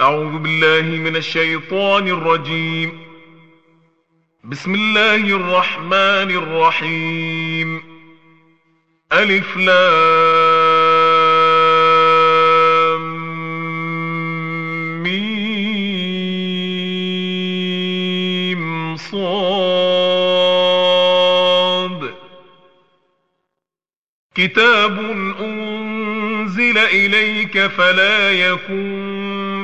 أعوذ بالله من الشيطان الرجيم. بسم الله الرحمن الرحيم. ألف لام ميم صاد. كتاب أنزل إليك فلا يكون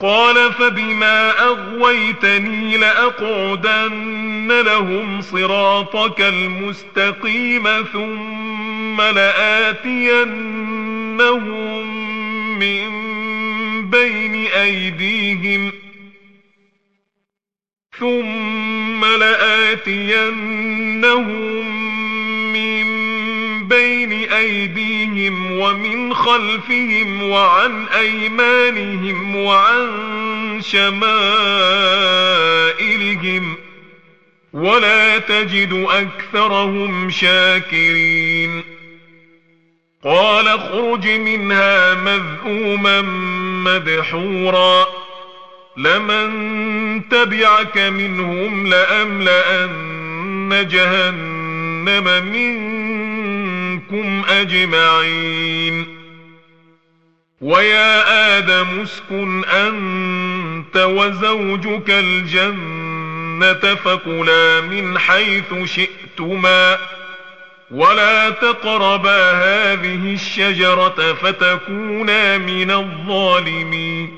قال فبما أغويتني لأقعدن لهم صراطك المستقيم ثم لآتينهم من بين أيديهم ثم لآتينهم بين أيديهم ومن خلفهم وعن أيمانهم وعن شمائلهم ولا تجد أكثرهم شاكرين قال اخرج منها مذءوما مدحورا لمن تبعك منهم لأملأن جهنم منك منكم أجمعين. ويا آدم اسكن أنت وزوجك الجنة فكلا من حيث شئتما. ولا تقربا هذه الشجرة فتكونا من الظالمين.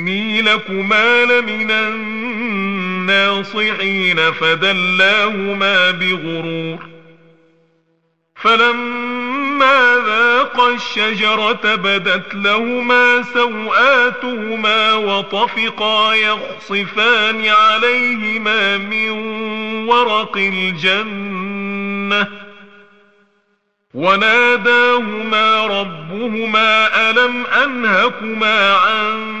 إني لكما لمن الناصحين فدلاهما بغرور. فلما ذاقا الشجرة بدت لهما سوآتهما وطفقا يخصفان عليهما من ورق الجنة. وناداهما ربهما ألم أنهكما عن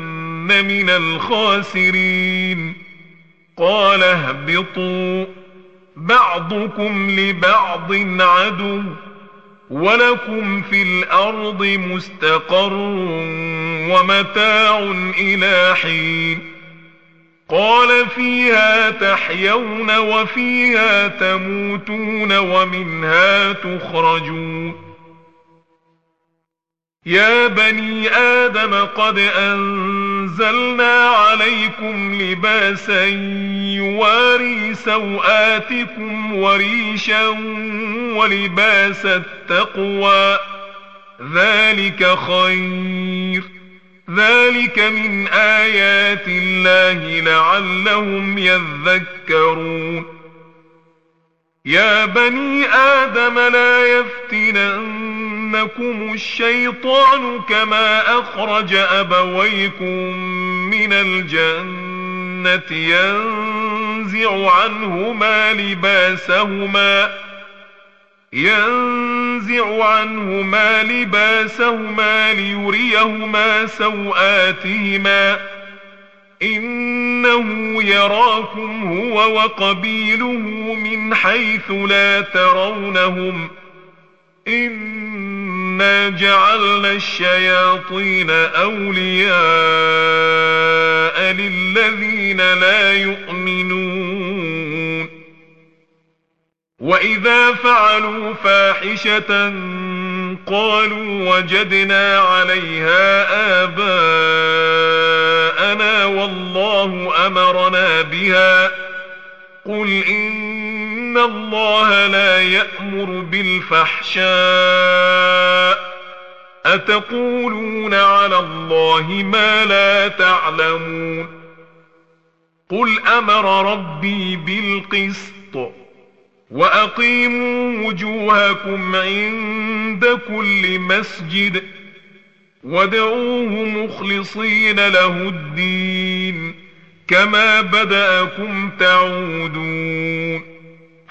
من الخاسرين. قال اهبطوا بعضكم لبعض عدو ولكم في الأرض مستقر ومتاع إلى حين. قال فيها تحيون وفيها تموتون ومنها تخرجون. يا بني آدم قد أنزلنا عليكم لباسا يواري سوآتكم وريشا ولباس التقوى. ذلك خير. ذلك من آيات الله لعلهم يذكرون. يا بني آدم لا يفتننكم الشيطان كما أخرج أبويكم من الجنة ينزع عنهما لباسهما ينزع عنهما لباسهما ليريهما سوآتهما إنه يراكم هو وقبيله من حيث لا ترونهم إنا جعلنا الشياطين أولياء للذين لا يؤمنون واذا فعلوا فاحشه قالوا وجدنا عليها اباءنا والله امرنا بها قل ان الله لا يامر بالفحشاء اتقولون على الله ما لا تعلمون قل أمر ربي بالقسط واقيموا وجوهكم عند كل مسجد وادعوه مخلصين له الدين كما بداكم تعودون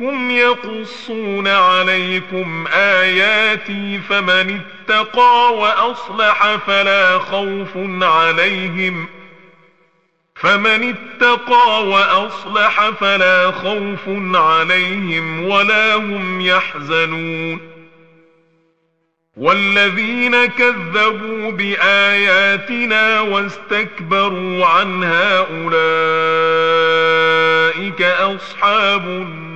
منكم يقصون عليكم آياتي فمن اتقى وأصلح فلا خوف عليهم فمن اتقى وأصلح فلا خوف عليهم ولا هم يحزنون والذين كذبوا بآياتنا واستكبروا عنها أولئك أصحاب النار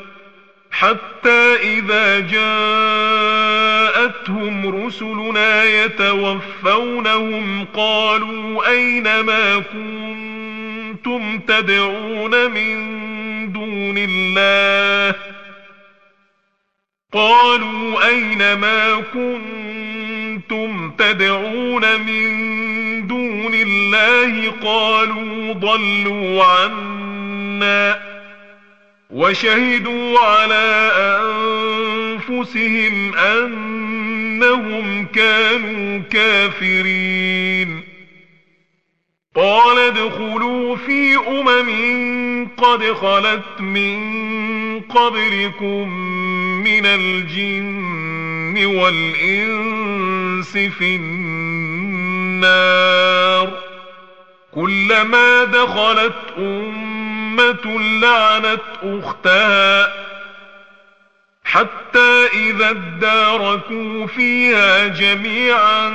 حتى إذا جاءتهم رسلنا يتوفونهم قالوا أين ما كنتم تدعون من دون الله؟ قالوا أين ما كنتم تدعون من دون الله؟ قالوا ضلوا عنا. وشهدوا على أنفسهم أنهم كانوا كافرين. قال ادخلوا في أمم قد خلت من قبلكم من الجن والإنس في النار. كلما دخلت أمة لعنت أختها حتى إذا اداركوا فيها جميعا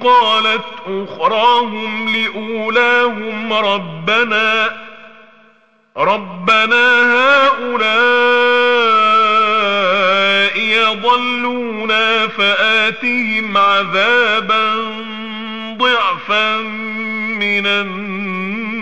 قالت أخراهم لأولاهم ربنا ربنا هؤلاء يضلونا فآتهم عذابا ضعفا من النار.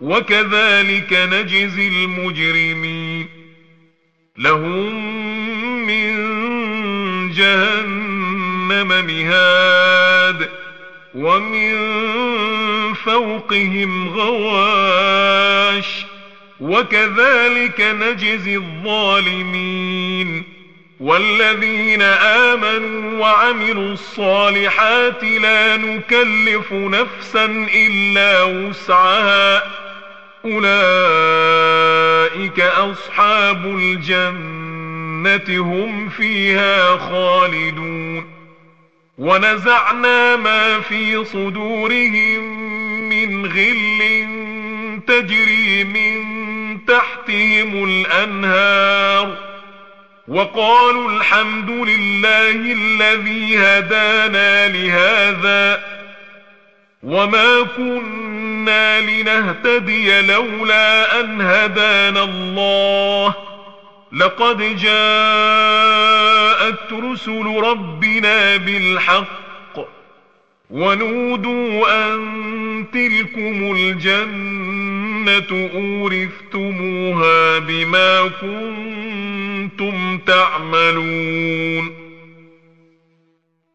وكذلك نجزي المجرمين. لهم من جهنم مهاد ومن فوقهم غواش وكذلك نجزي الظالمين. والذين آمنوا وعملوا الصالحات لا نكلف نفسا إلا وسعها. أولئك أصحاب الجنة هم فيها خالدون. ونزعنا ما في صدورهم من غل تجري من تحتهم الأنهار. وقالوا الحمد لله الذي هدانا لهذا. وما كنا لنهتدي لولا أن هدانا الله لقد جاءت رسل ربنا بالحق ونودوا أن تلكم الجنة أورثتموها بما كنتم تعملون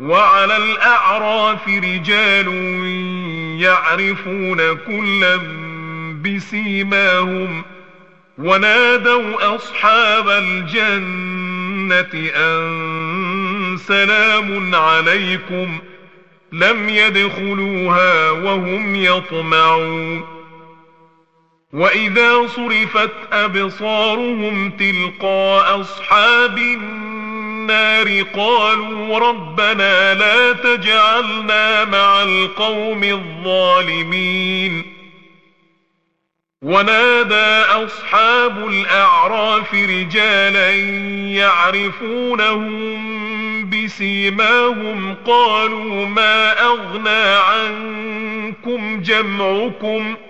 وعلى الأعراف رجال يعرفون كلا بسيماهم ونادوا أصحاب الجنة أن سلام عليكم لم يدخلوها وهم يطمعون وإذا صرفت أبصارهم تلقاء أصحاب النار قالوا ربنا لا تجعلنا مع القوم الظالمين. ونادى أصحاب الأعراف رجالا يعرفونهم بسيماهم قالوا ما أغنى عنكم جمعكم ۖ؟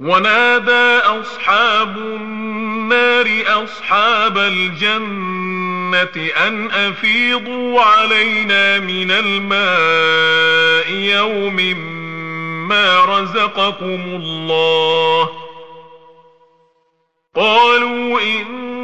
ونادى أصحاب النار أصحاب الجنة أن أفيضوا علينا من الماء يوم ما رزقكم الله. قالوا إن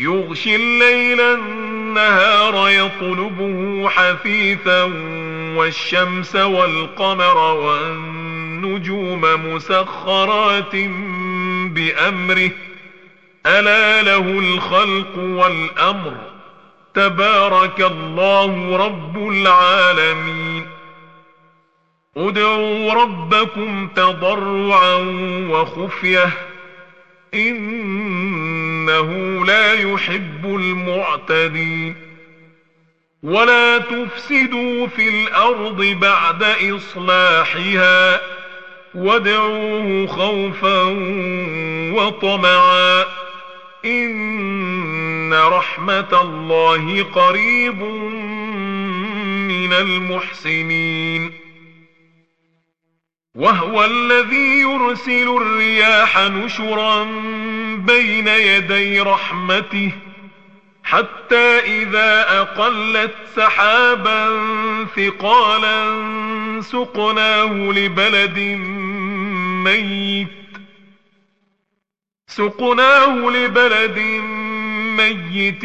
يغشي الليل النهار يطلبه حثيثا والشمس والقمر والنجوم مسخرات بأمره. ألا له الخلق والأمر. تبارك الله رب العالمين. ادعوا ربكم تضرعا وخفية. إنه لا يحب المعتدين. ولا تفسدوا في الأرض بعد إصلاحها وادعوه خوفا وطمعا. إن رحمة الله قريب من المحسنين. وهو الذي يرسل الرياح نشرا بين يدي رحمته حتى إذا أقلت سحابا ثقالا سقناه لبلد ميت سقناه لبلد ميت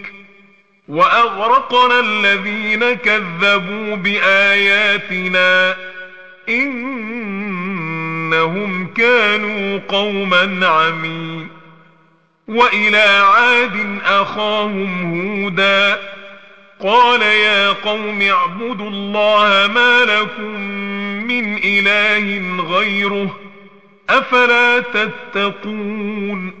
وأغرقنا الذين كذبوا بآياتنا إنهم كانوا قوما عمين وإلى عاد أخاهم هودا قال يا قوم اعبدوا الله ما لكم من إله غيره أفلا تتقون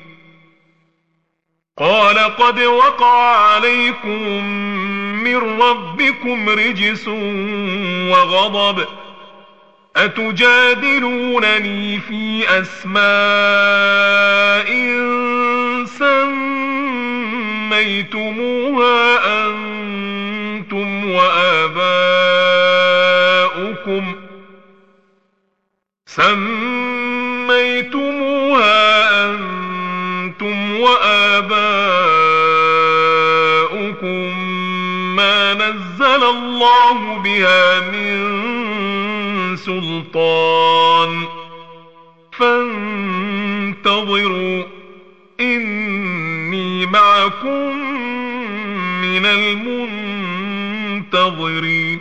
قال قد وقع عليكم من ربكم رجس وغضب أتجادلونني في أسماء سميتموها أنتم وآباؤكم سميتموها الله بها من سلطان. فانتظروا إني معكم من المنتظرين.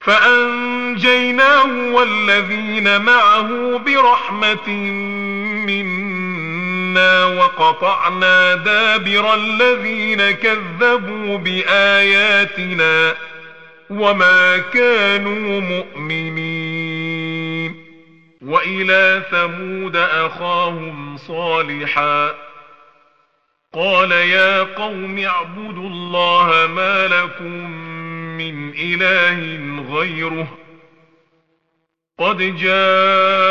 فأنجيناه والذين معه برحمة منا. وقطعنا دابر الذين كذبوا بآياتنا وما كانوا مؤمنين وإلى ثمود أخاهم صالحا قال يا قوم اعبدوا الله ما لكم من إله غيره قد جاءتكم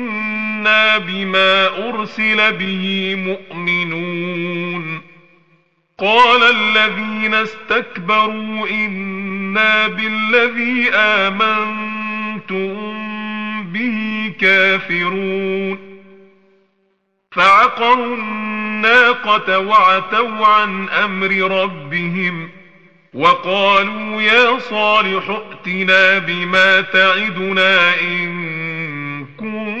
إنا بما أرسل به مؤمنون قال الذين استكبروا إنا بالذي آمنتم به كافرون فعقروا الناقة وعتوا عن أمر ربهم وقالوا يا صالح ائتنا بما تعدنا إن كنت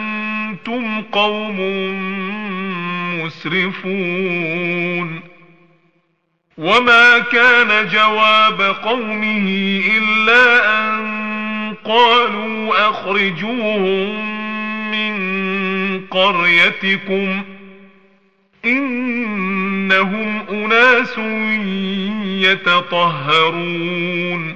قوم مسرفون. وما كان جواب قومه إلا أن قالوا أخرجوهم من قريتكم إنهم أناس يتطهرون.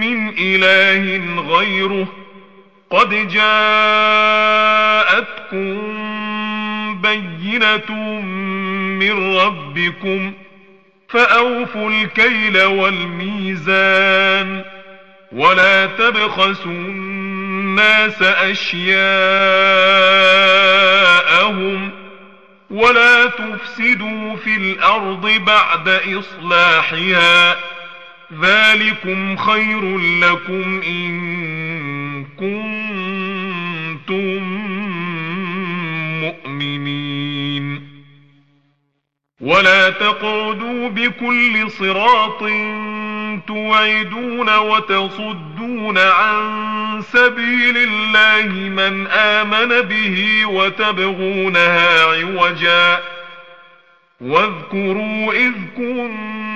من إله غيره قد جاءتكم بينة من ربكم ۖ فأوفوا الكيل والميزان ولا تبخسوا الناس أشياءهم ولا تفسدوا في الأرض بعد إصلاحها ذلكم خير لكم إن كنتم مؤمنين ولا تقعدوا بكل صراط توعدون وتصدون عن سبيل الله من آمن به وتبغونها عوجا واذكروا إذ كنتم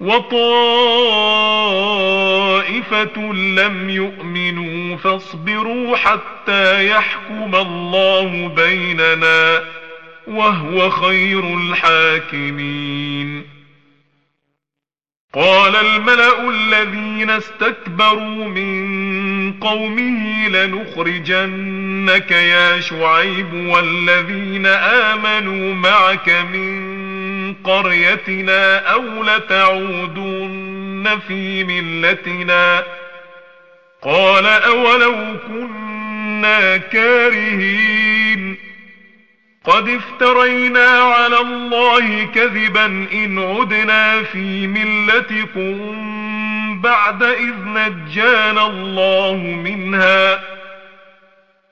وطائفة لم يؤمنوا فاصبروا حتى يحكم الله بيننا وهو خير الحاكمين. قال الملا الذين استكبروا من قومه لنخرجنك يا شعيب والذين امنوا معك من قريتنا أو لتعودن في ملتنا. قال أولو كنا كارهين. قد افترينا على الله كذبا إن عدنا في ملتكم بعد إذ نجانا الله منها.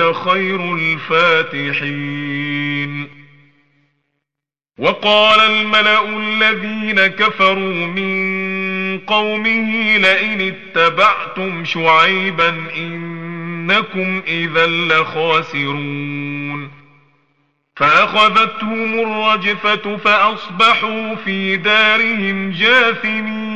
وأنت خير الفاتحين. وقال الملأ الذين كفروا من قومه لئن اتبعتم شعيبا إنكم إذا لخاسرون. فأخذتهم الرجفة فأصبحوا في دارهم جاثمين.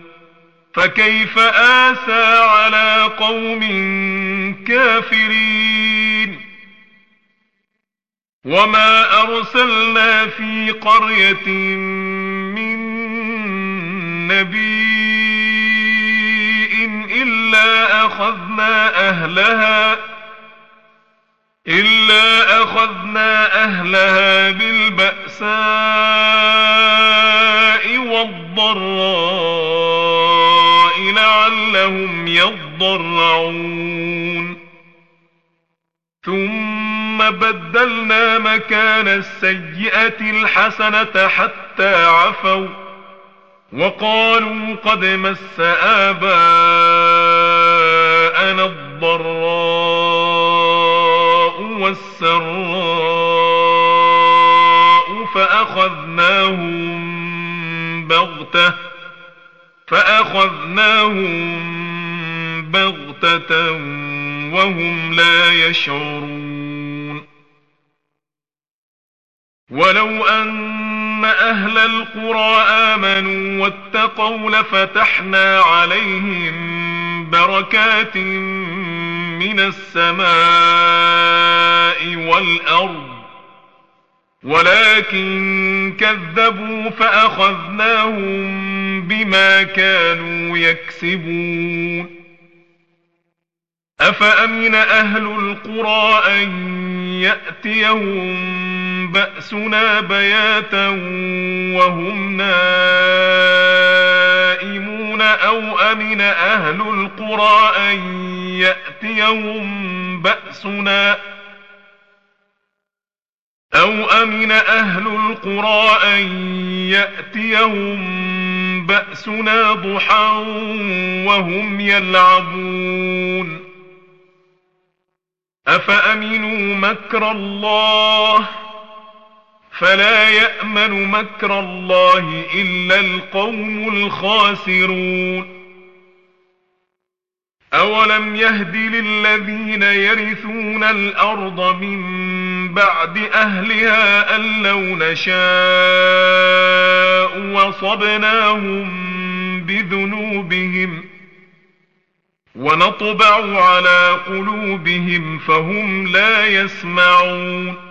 فكيف آسى على قوم كافرين وما أرسلنا في قرية من نبي إلا أخذنا أهلها إلا أخذنا أهلها بالبأساء والضراء لعلهم يضرعون ثم بدلنا مكان السيئة الحسنة حتى عفوا وقالوا قد مس آباءنا الضراء والسراء لفتحنا عليهم بركات من السماء والأرض ولكن كذبوا فأخذناهم بما كانوا يكسبون أفأمن أهل القرى أن يأتيهم بأسنا بياتا وهم نائمون أو أمن أهل القرى أن يأتيهم بأسنا أو أمن أهل القرى أن يأتيهم بأسنا ضحى وهم يلعبون أفأمنوا مكر الله فلا يأمن مكر الله إلا القوم الخاسرون. أولم يهد للذين يرثون الأرض من بعد أهلها أن لو نشاء وصبناهم بذنوبهم ونطبع على قلوبهم فهم لا يسمعون.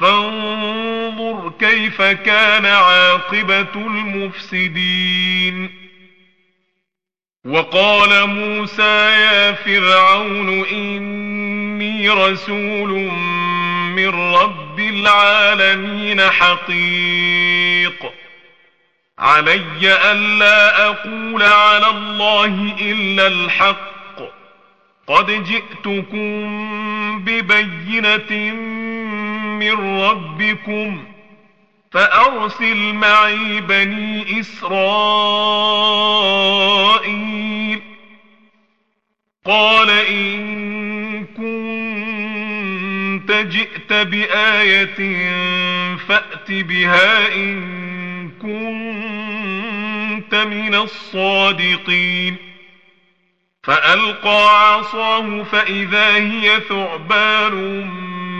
فانظر كيف كان عاقبة المفسدين. وقال موسى يا فرعون إني رسول من رب العالمين حقيق. علي ألا أقول على الله إلا الحق. قد جئتكم ببينة من ربكم فأرسل معي بني إسرائيل. قال إن كنت جئت بآية فأت بها إن كنت من الصادقين. فألقى عصاه فإذا هي ثعبان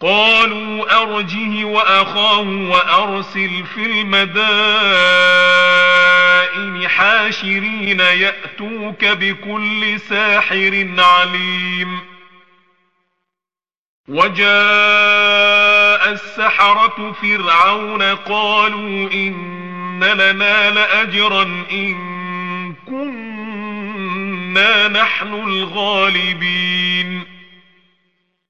قالوا أرجه وأخاه وأرسل في المدائن حاشرين يأتوك بكل ساحر عليم. وجاء السحرة فرعون قالوا إن لنا لأجرا إن كنا نحن الغالبين.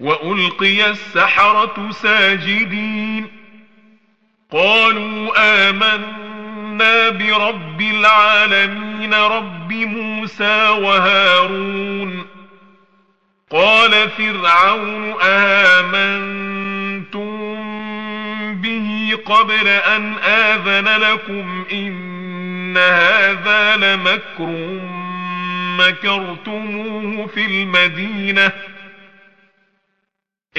والقي السحره ساجدين قالوا امنا برب العالمين رب موسى وهارون قال فرعون امنتم به قبل ان اذن لكم ان هذا لمكر مكرتموه في المدينة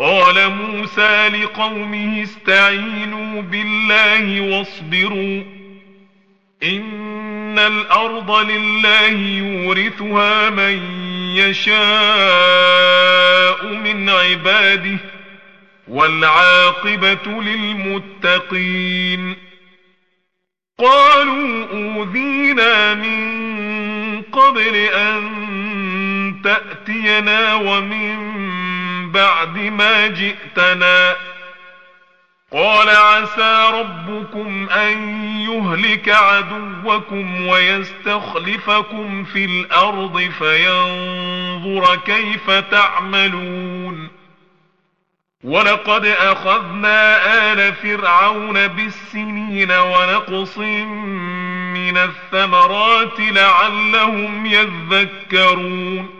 قال موسى لقومه استعينوا بالله واصبروا. إن الأرض لله يورثها من يشاء من عباده والعاقبة للمتقين. قالوا أوذينا من قبل أن تأتينا ومن بعد ما جئتنا. قال عسى ربكم أن يهلك عدوكم ويستخلفكم في الأرض فينظر كيف تعملون. ولقد أخذنا آل فرعون بالسنين ونقص من الثمرات لعلهم يذكرون.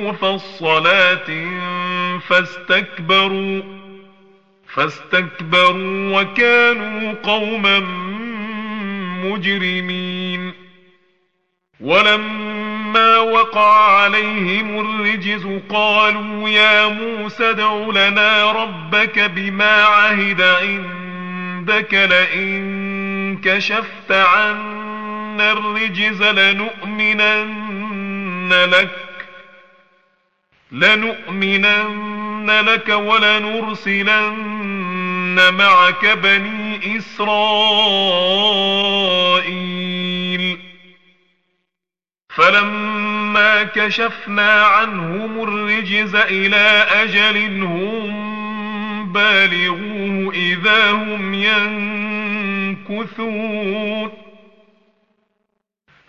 مفصلات فاستكبروا فاستكبروا وكانوا قوما مجرمين. ولما وقع عليهم الرجز قالوا يا موسى ادع لنا ربك بما عهد عندك لئن كشفت عنا الرجز لنؤمنن لك. لنؤمنن لك ولنرسلن معك بني إسرائيل. فلما كشفنا عنهم الرجز إلى أجل هم بالغوه إذا هم ينكثون.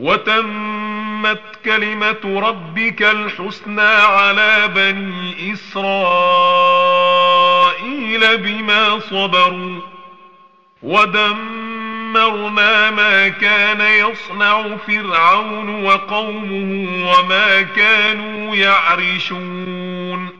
وتمت كلمة ربك الحسنى على بني إسرائيل بما صبروا ودمرنا دمرنا ما كان يصنع فرعون وقومه وما كانوا يعرشون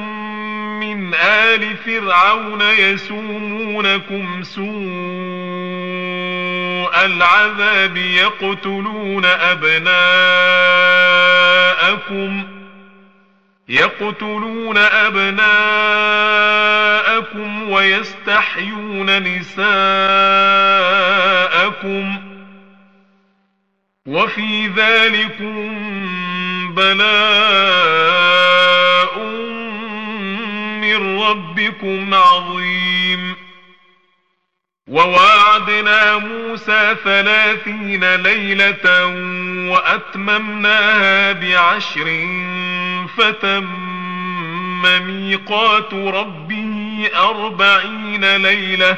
آل فرعون يسومونكم سوء العذاب يقتلون أبناءكم يقتلون أبناءكم ويستحيون نساءكم وفي ذلكم بلاء من ربكم عظيم. وواعدنا موسى ثلاثين ليلة وأتممناها بعشر فتم ميقات ربه أربعين ليلة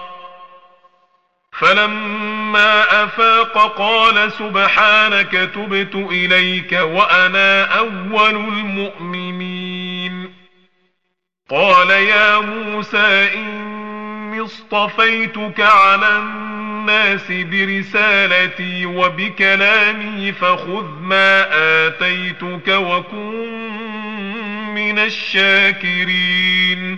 فلما أفاق قال سبحانك تبت إليك وأنا أول المؤمنين. قال يا موسى إني اصطفيتك على الناس برسالتي وبكلامي فخذ ما آتيتك وكن من الشاكرين.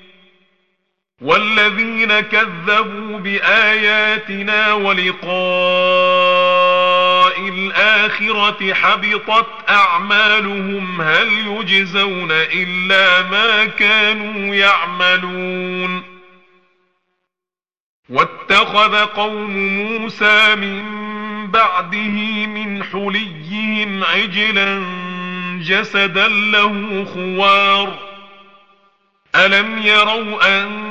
والذين كذبوا بآياتنا ولقاء الآخرة حبطت أعمالهم هل يجزون إلا ما كانوا يعملون. واتخذ قوم موسى من بعده من حليهم عجلا جسدا له خوار. ألم يروا أن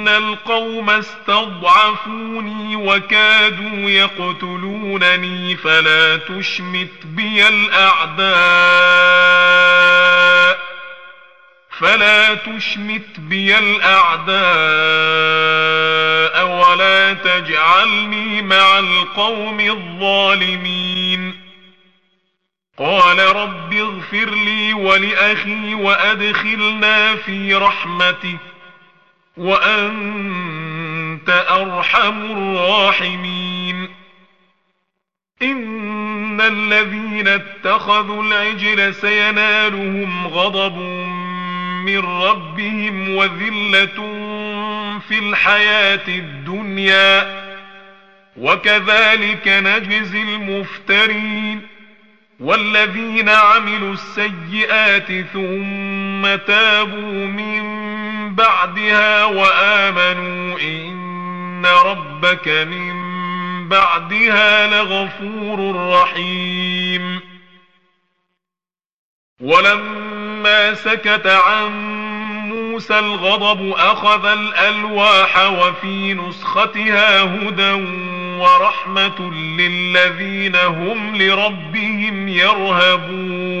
إن القوم استضعفوني وكادوا يقتلونني فلا تشمت بي الأعداء فلا تشمت بي الأعداء ولا تجعلني مع القوم الظالمين قال رب اغفر لي ولأخي وأدخلنا في رحمتك وأنت أرحم الراحمين. إن الذين اتخذوا العجل سينالهم غضب من ربهم وذلة في الحياة الدنيا. وكذلك نجزي المفترين. والذين عملوا السيئات ثم تابوا من بعدها وآمنوا إن ربك من بعدها لغفور رحيم. ولما سكت عن موسى الغضب أخذ الألواح وفي نسختها هدى ورحمة للذين هم لربهم يرهبون.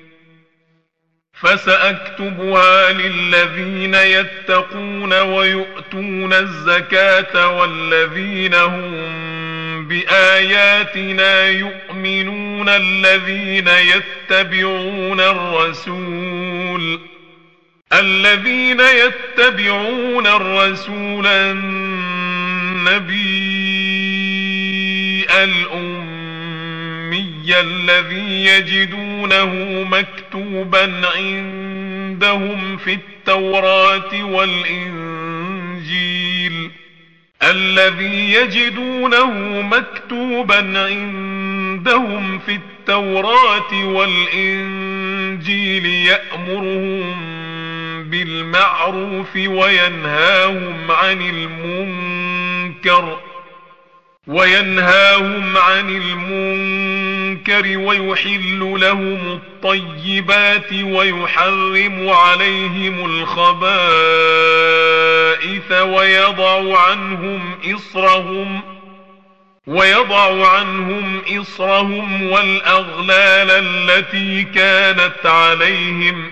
فسأكتبها للذين يتقون ويؤتون الزكاة والذين هم بآياتنا يؤمنون الذين يتبعون الرسول الذين يتبعون الرسول النبي الذي يجدونه مكتوبا عندهم في التوراة والإنجيل. الذي يجدونه مكتوبا عندهم في التوراة والإنجيل يأمرهم بالمعروف وينهاهم عن المنكر. وينهاهم عن المنكر ويحل لهم الطيبات ويحرم عليهم الخبائث ويضع عنهم إصرهم ويضع عنهم إصرهم والأغلال التي كانت عليهم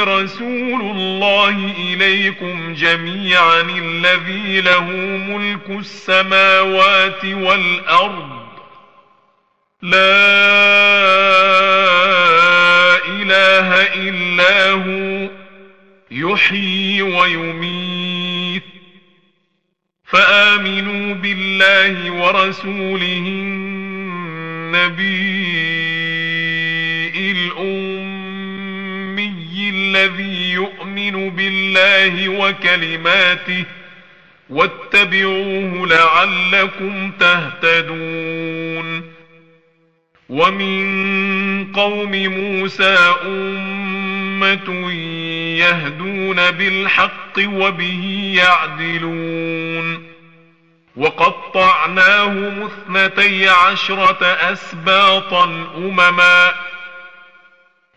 رسول الله إليكم جميعا الذي له ملك السماوات والأرض. لا إله إلا هو يحيي ويميت. فآمنوا بالله ورسوله النبي بالله وكلماته واتبعوه لعلكم تهتدون. ومن قوم موسى أمة يهدون بالحق وبه يعدلون. وقطعناهم اثنتي عشرة أسباطا أمما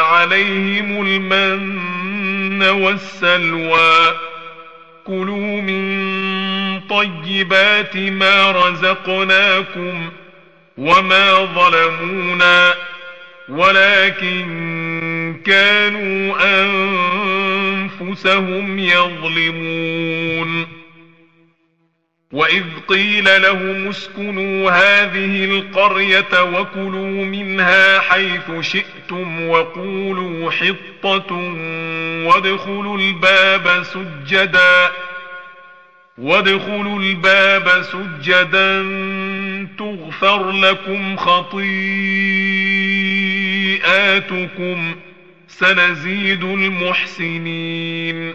عليهم المن والسلوى. كلوا من طيبات ما رزقناكم وما ظلمونا ولكن كانوا أنفسهم يظلمون. وإذ قيل لهم اسكنوا هذه القرية وكلوا منها حيث شئتم. وقولوا حطة وادخلوا الباب سجدا وادخلوا الباب سجدا تغفر لكم خطيئاتكم سنزيد المحسنين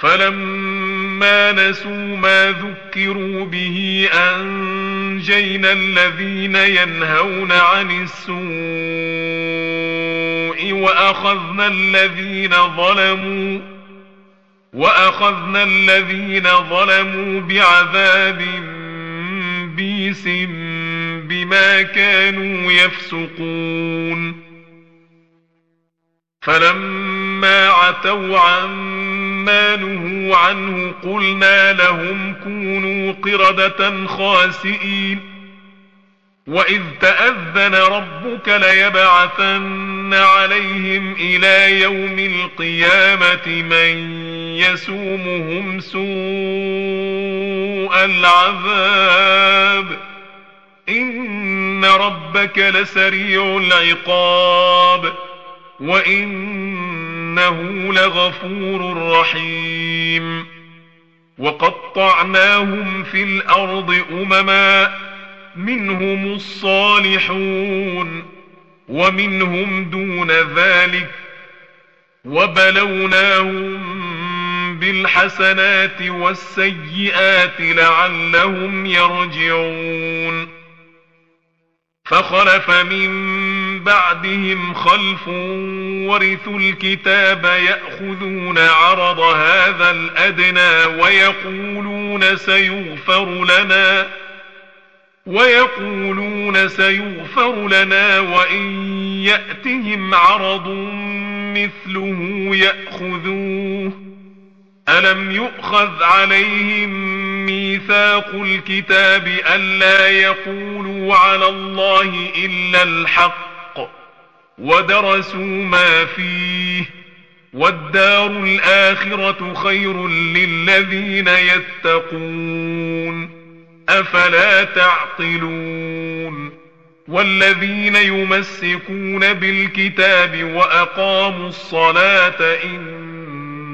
فلما نسوا ما ذكروا به أنجينا الذين ينهون عن السوء وأخذنا الذين ظلموا وأخذنا الذين ظلموا بعذاب بيس بما كانوا يفسقون فلما عتوا عما نهوا عنه قلنا لهم كونوا قردة خاسئين وإذ تأذن ربك ليبعثن عليهم إلى يوم القيامة من يسومهم سوء العذاب إن ربك لسريع العقاب وإنه لغفور رحيم. وقطعناهم في الأرض أمما منهم الصالحون ومنهم دون ذلك. وبلوناهم بالحسنات والسيئات لعلهم يرجعون. فخلف من بعدهم خلف ورثوا الكتاب يأخذون عرض هذا الأدنى ويقولون سيغفر لنا ويقولون سيغفر لنا وإن يأتهم عرض مثله يأخذوه. ألم يؤخذ عليهم ميثاق الكتاب ألا يقولوا على الله إلا الحق ودرسوا ما فيه والدار الآخرة خير للذين يتقون أفلا تعقلون والذين يمسكون بالكتاب وأقاموا الصلاة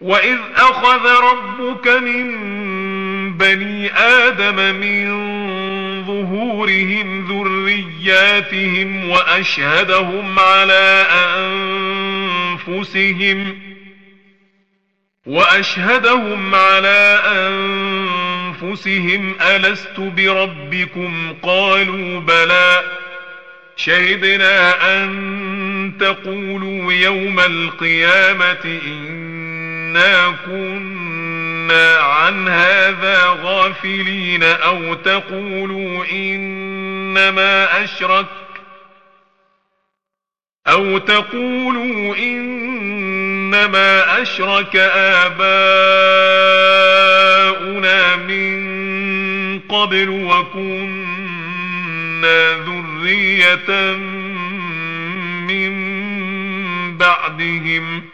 وإذ أخذ ربك من بني آدم من ظهورهم ذرياتهم وأشهدهم على أنفسهم وأشهدهم على أنفسهم ألست بربكم قالوا بلى شهدنا أن تقولوا يوم القيامة إنا كنا عن هذا غافلين أو تقولوا إنما أشرك أو تقولوا إنما أشرك آباؤنا من قبل وكنا ذرية من بعدهم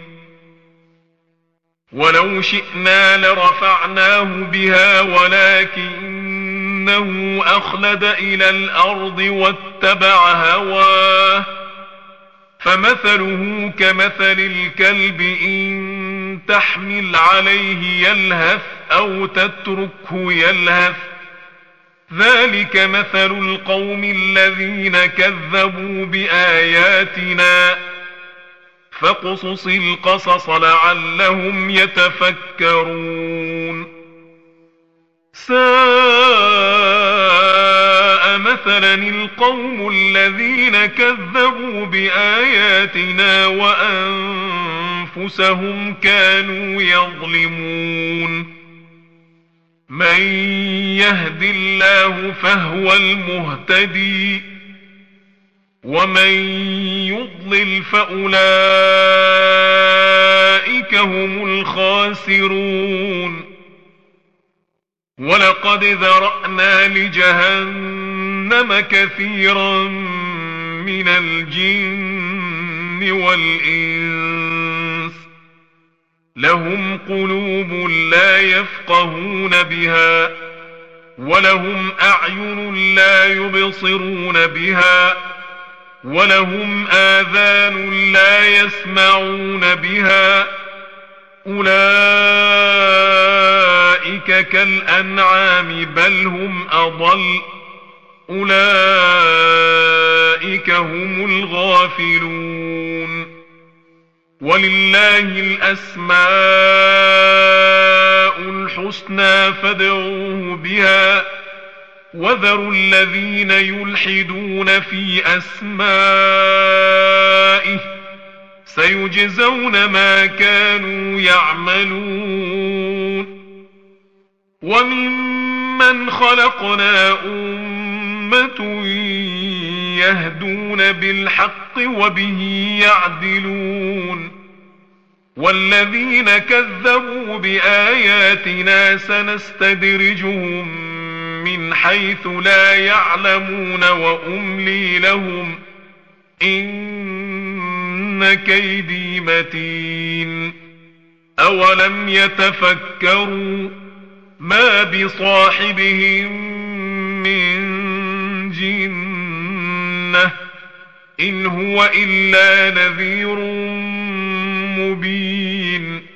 ولو شئنا لرفعناه بها ولكنه أخلد إلى الأرض واتبع هواه فمثله كمثل الكلب إن تحمل عليه يلهث أو تتركه يلهث ذلك مثل القوم الذين كذبوا بآياتنا فاقصص القصص لعلهم يتفكرون. ساء مثلا القوم الذين كذبوا بآياتنا وأنفسهم كانوا يظلمون. من يهد الله فهو المهتدي. ومن يضلل فاولئك هم الخاسرون ولقد ذرانا لجهنم كثيرا من الجن والانس لهم قلوب لا يفقهون بها ولهم اعين لا يبصرون بها ولهم آذان لا يسمعون بها. أولئك كالأنعام بل هم أضل. أولئك هم الغافلون. ولله الأسماء الحسنى فادعوه بها. وذروا الذين يلحدون في اسمائه سيجزون ما كانوا يعملون وممن خلقنا امه يهدون بالحق وبه يعدلون والذين كذبوا باياتنا سنستدرجهم من حيث لا يعلمون وأملي لهم إن كيدي متين أولم يتفكروا ما بصاحبهم من جنة إن هو إلا نذير مبين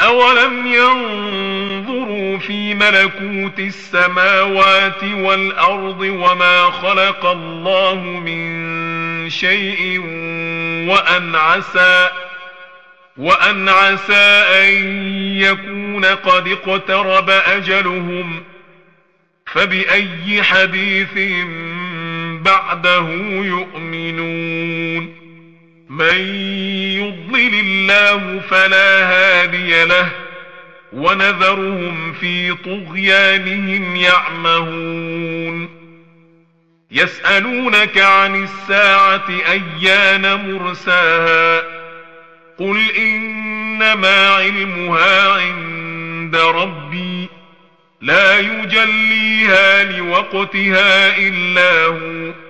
اولم ينظروا في ملكوت السماوات والارض وما خلق الله من شيء وان عسى وان عسى ان يكون قد اقترب اجلهم فباي حديث بعده يؤمنون من يضلل الله فلا هادي له ونذرهم في طغيانهم يعمهون يسألونك عن الساعة أيان مرساها قل إنما علمها عند ربي لا يجليها لوقتها إلا هو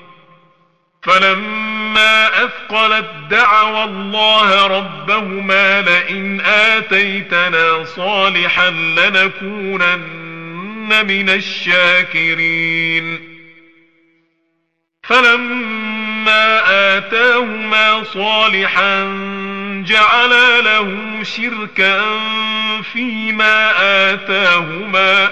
فلما أثقلت دعوا الله ربهما لئن آتيتنا صالحا لنكونن من الشاكرين. فلما آتاهما صالحا جعلا له شركا فيما آتاهما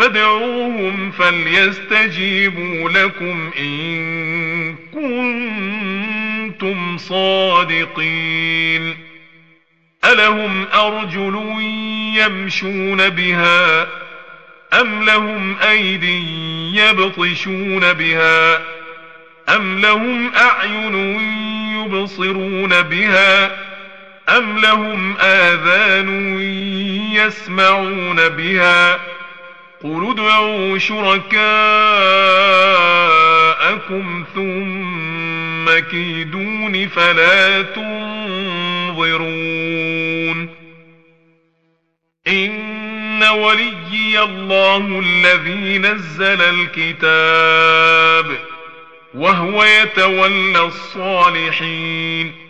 فادعوهم فليستجيبوا لكم إن كنتم صادقين. ألهم أرجل يمشون بها أم لهم أيدي يبطشون بها أم لهم أعين يبصرون بها أم لهم آذان يسمعون بها ۖ قل ادعوا شركاءكم ثم كيدون فلا تنظرون. إن وليي الله الذي نزل الكتاب وهو يتولى الصالحين.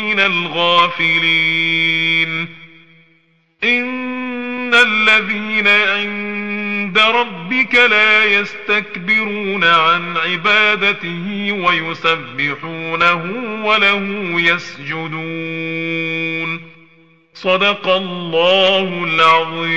من الغافلين. إن الذين عند ربك لا يستكبرون عن عبادته ويسبحونه وله يسجدون. صدق الله العظيم.